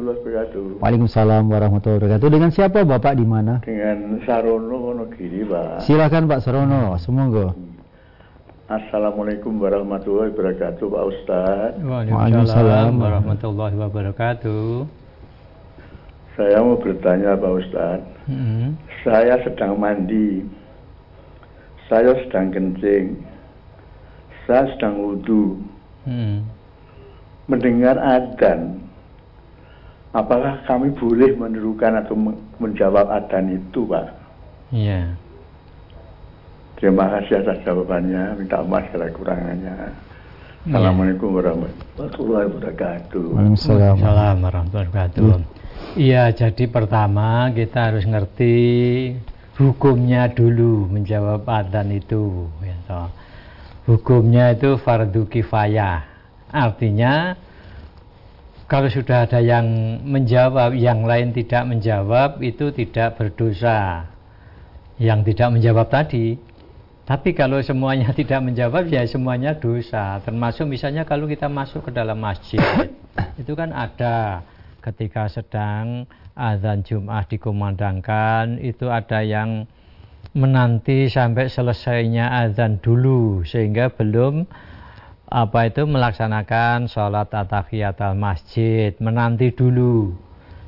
wabarakatuh. Waalaikumsalam warahmatullahi wabarakatuh. Dengan siapa Bapak di mana? Dengan Sarono Wonogiri, Pak. Silakan Pak Sarono, semoga. Assalamualaikum warahmatullahi wabarakatuh, Pak Ustadz. Waalaikumsalam warahmatullahi wabarakatuh. Saya mau bertanya, Pak Ustadz. Hmm. Saya sedang mandi. Saya sedang kencing. Saya sedang wudhu. Hmm. Mendengar adzan. Apakah kami boleh menirukan atau men- menjawab adzan itu, Pak? Iya. Terima kasih atas jawabannya. Minta maaf segala kurangannya. Assalamualaikum warahmatullahi wabarakatuh. Waalaikumsalam. Warahmatullahi wabarakatuh. Iya, jadi pertama kita harus ngerti hukumnya dulu menjawab adzan itu. ya. Hukumnya itu fardu kifayah. Artinya kalau sudah ada yang menjawab, yang lain tidak menjawab, itu tidak berdosa. Yang tidak menjawab tadi. Tapi kalau semuanya tidak menjawab, ya semuanya dosa. Termasuk misalnya kalau kita masuk ke dalam masjid, itu kan ada ketika sedang azan Jumat dikumandangkan, itu ada yang menanti sampai selesainya azan dulu sehingga belum apa itu melaksanakan sholat atahiyatul masjid menanti dulu.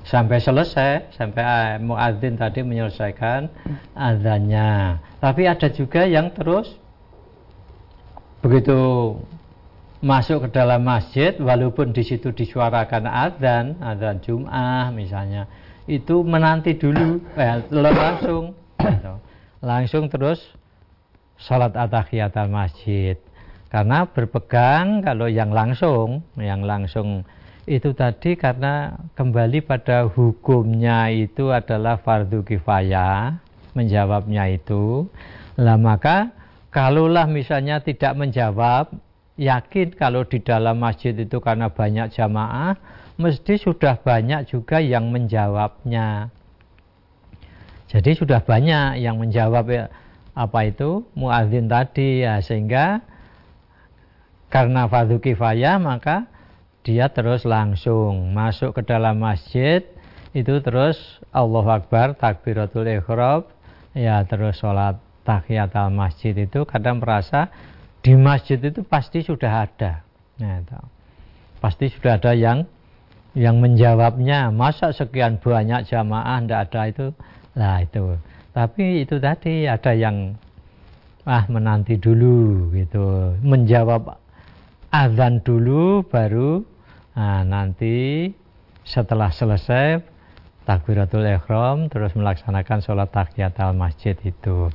Sampai selesai sampai ah, muadzin tadi menyelesaikan azannya. Tapi ada juga yang terus begitu masuk ke dalam masjid walaupun di situ disuarakan azan azan Jum'ah misalnya itu menanti dulu eh, langsung gitu. langsung terus sholat atahiyatul masjid karena berpegang kalau yang langsung yang langsung itu tadi karena kembali pada hukumnya itu adalah fardu kifayah menjawabnya itu. Lah maka kalaulah misalnya tidak menjawab yakin kalau di dalam masjid itu karena banyak jamaah mesti sudah banyak juga yang menjawabnya. Jadi sudah banyak yang menjawab ya, apa itu? Muadzin tadi ya sehingga karena fardu kifayah maka dia terus langsung masuk ke dalam masjid. Itu terus Allahu Akbar takbiratul ihram. Ya terus sholat tahiyat al masjid itu kadang merasa di masjid itu pasti sudah ada. Itu. pasti sudah ada yang yang menjawabnya masa sekian banyak jamaah tidak ada itu? Lah itu. Tapi itu tadi ada yang ah menanti dulu gitu. Menjawab azan dulu baru nah, nanti setelah selesai takbiratul ihram terus melaksanakan sholat tahiyat al masjid itu.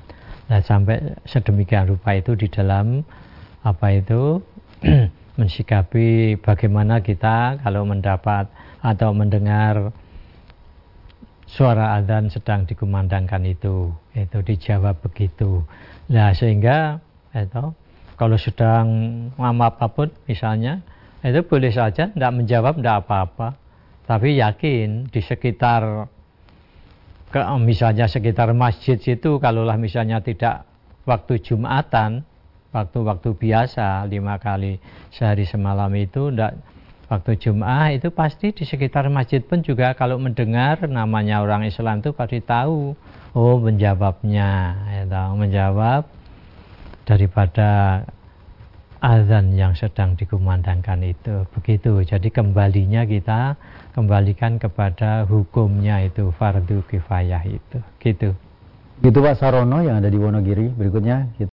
Nah sampai sedemikian rupa itu di dalam apa itu mensikapi bagaimana kita kalau mendapat atau mendengar suara azan sedang dikumandangkan itu itu dijawab begitu. Nah sehingga itu kalau sedang ngam apa pun misalnya itu boleh saja tidak menjawab tidak apa-apa. Tapi yakin di sekitar ke, misalnya sekitar masjid situ kalaulah misalnya tidak waktu jumatan waktu-waktu biasa lima kali sehari semalam itu tidak waktu Jum'ah itu pasti di sekitar masjid pun juga kalau mendengar namanya orang Islam itu pasti tahu. Oh menjawabnya ya tahu menjawab daripada azan yang sedang dikumandangkan itu. Begitu. Jadi kembalinya kita kembalikan kepada hukumnya itu fardu kifayah itu. Gitu. Gitu Pak Sarono yang ada di Wonogiri. Berikutnya kita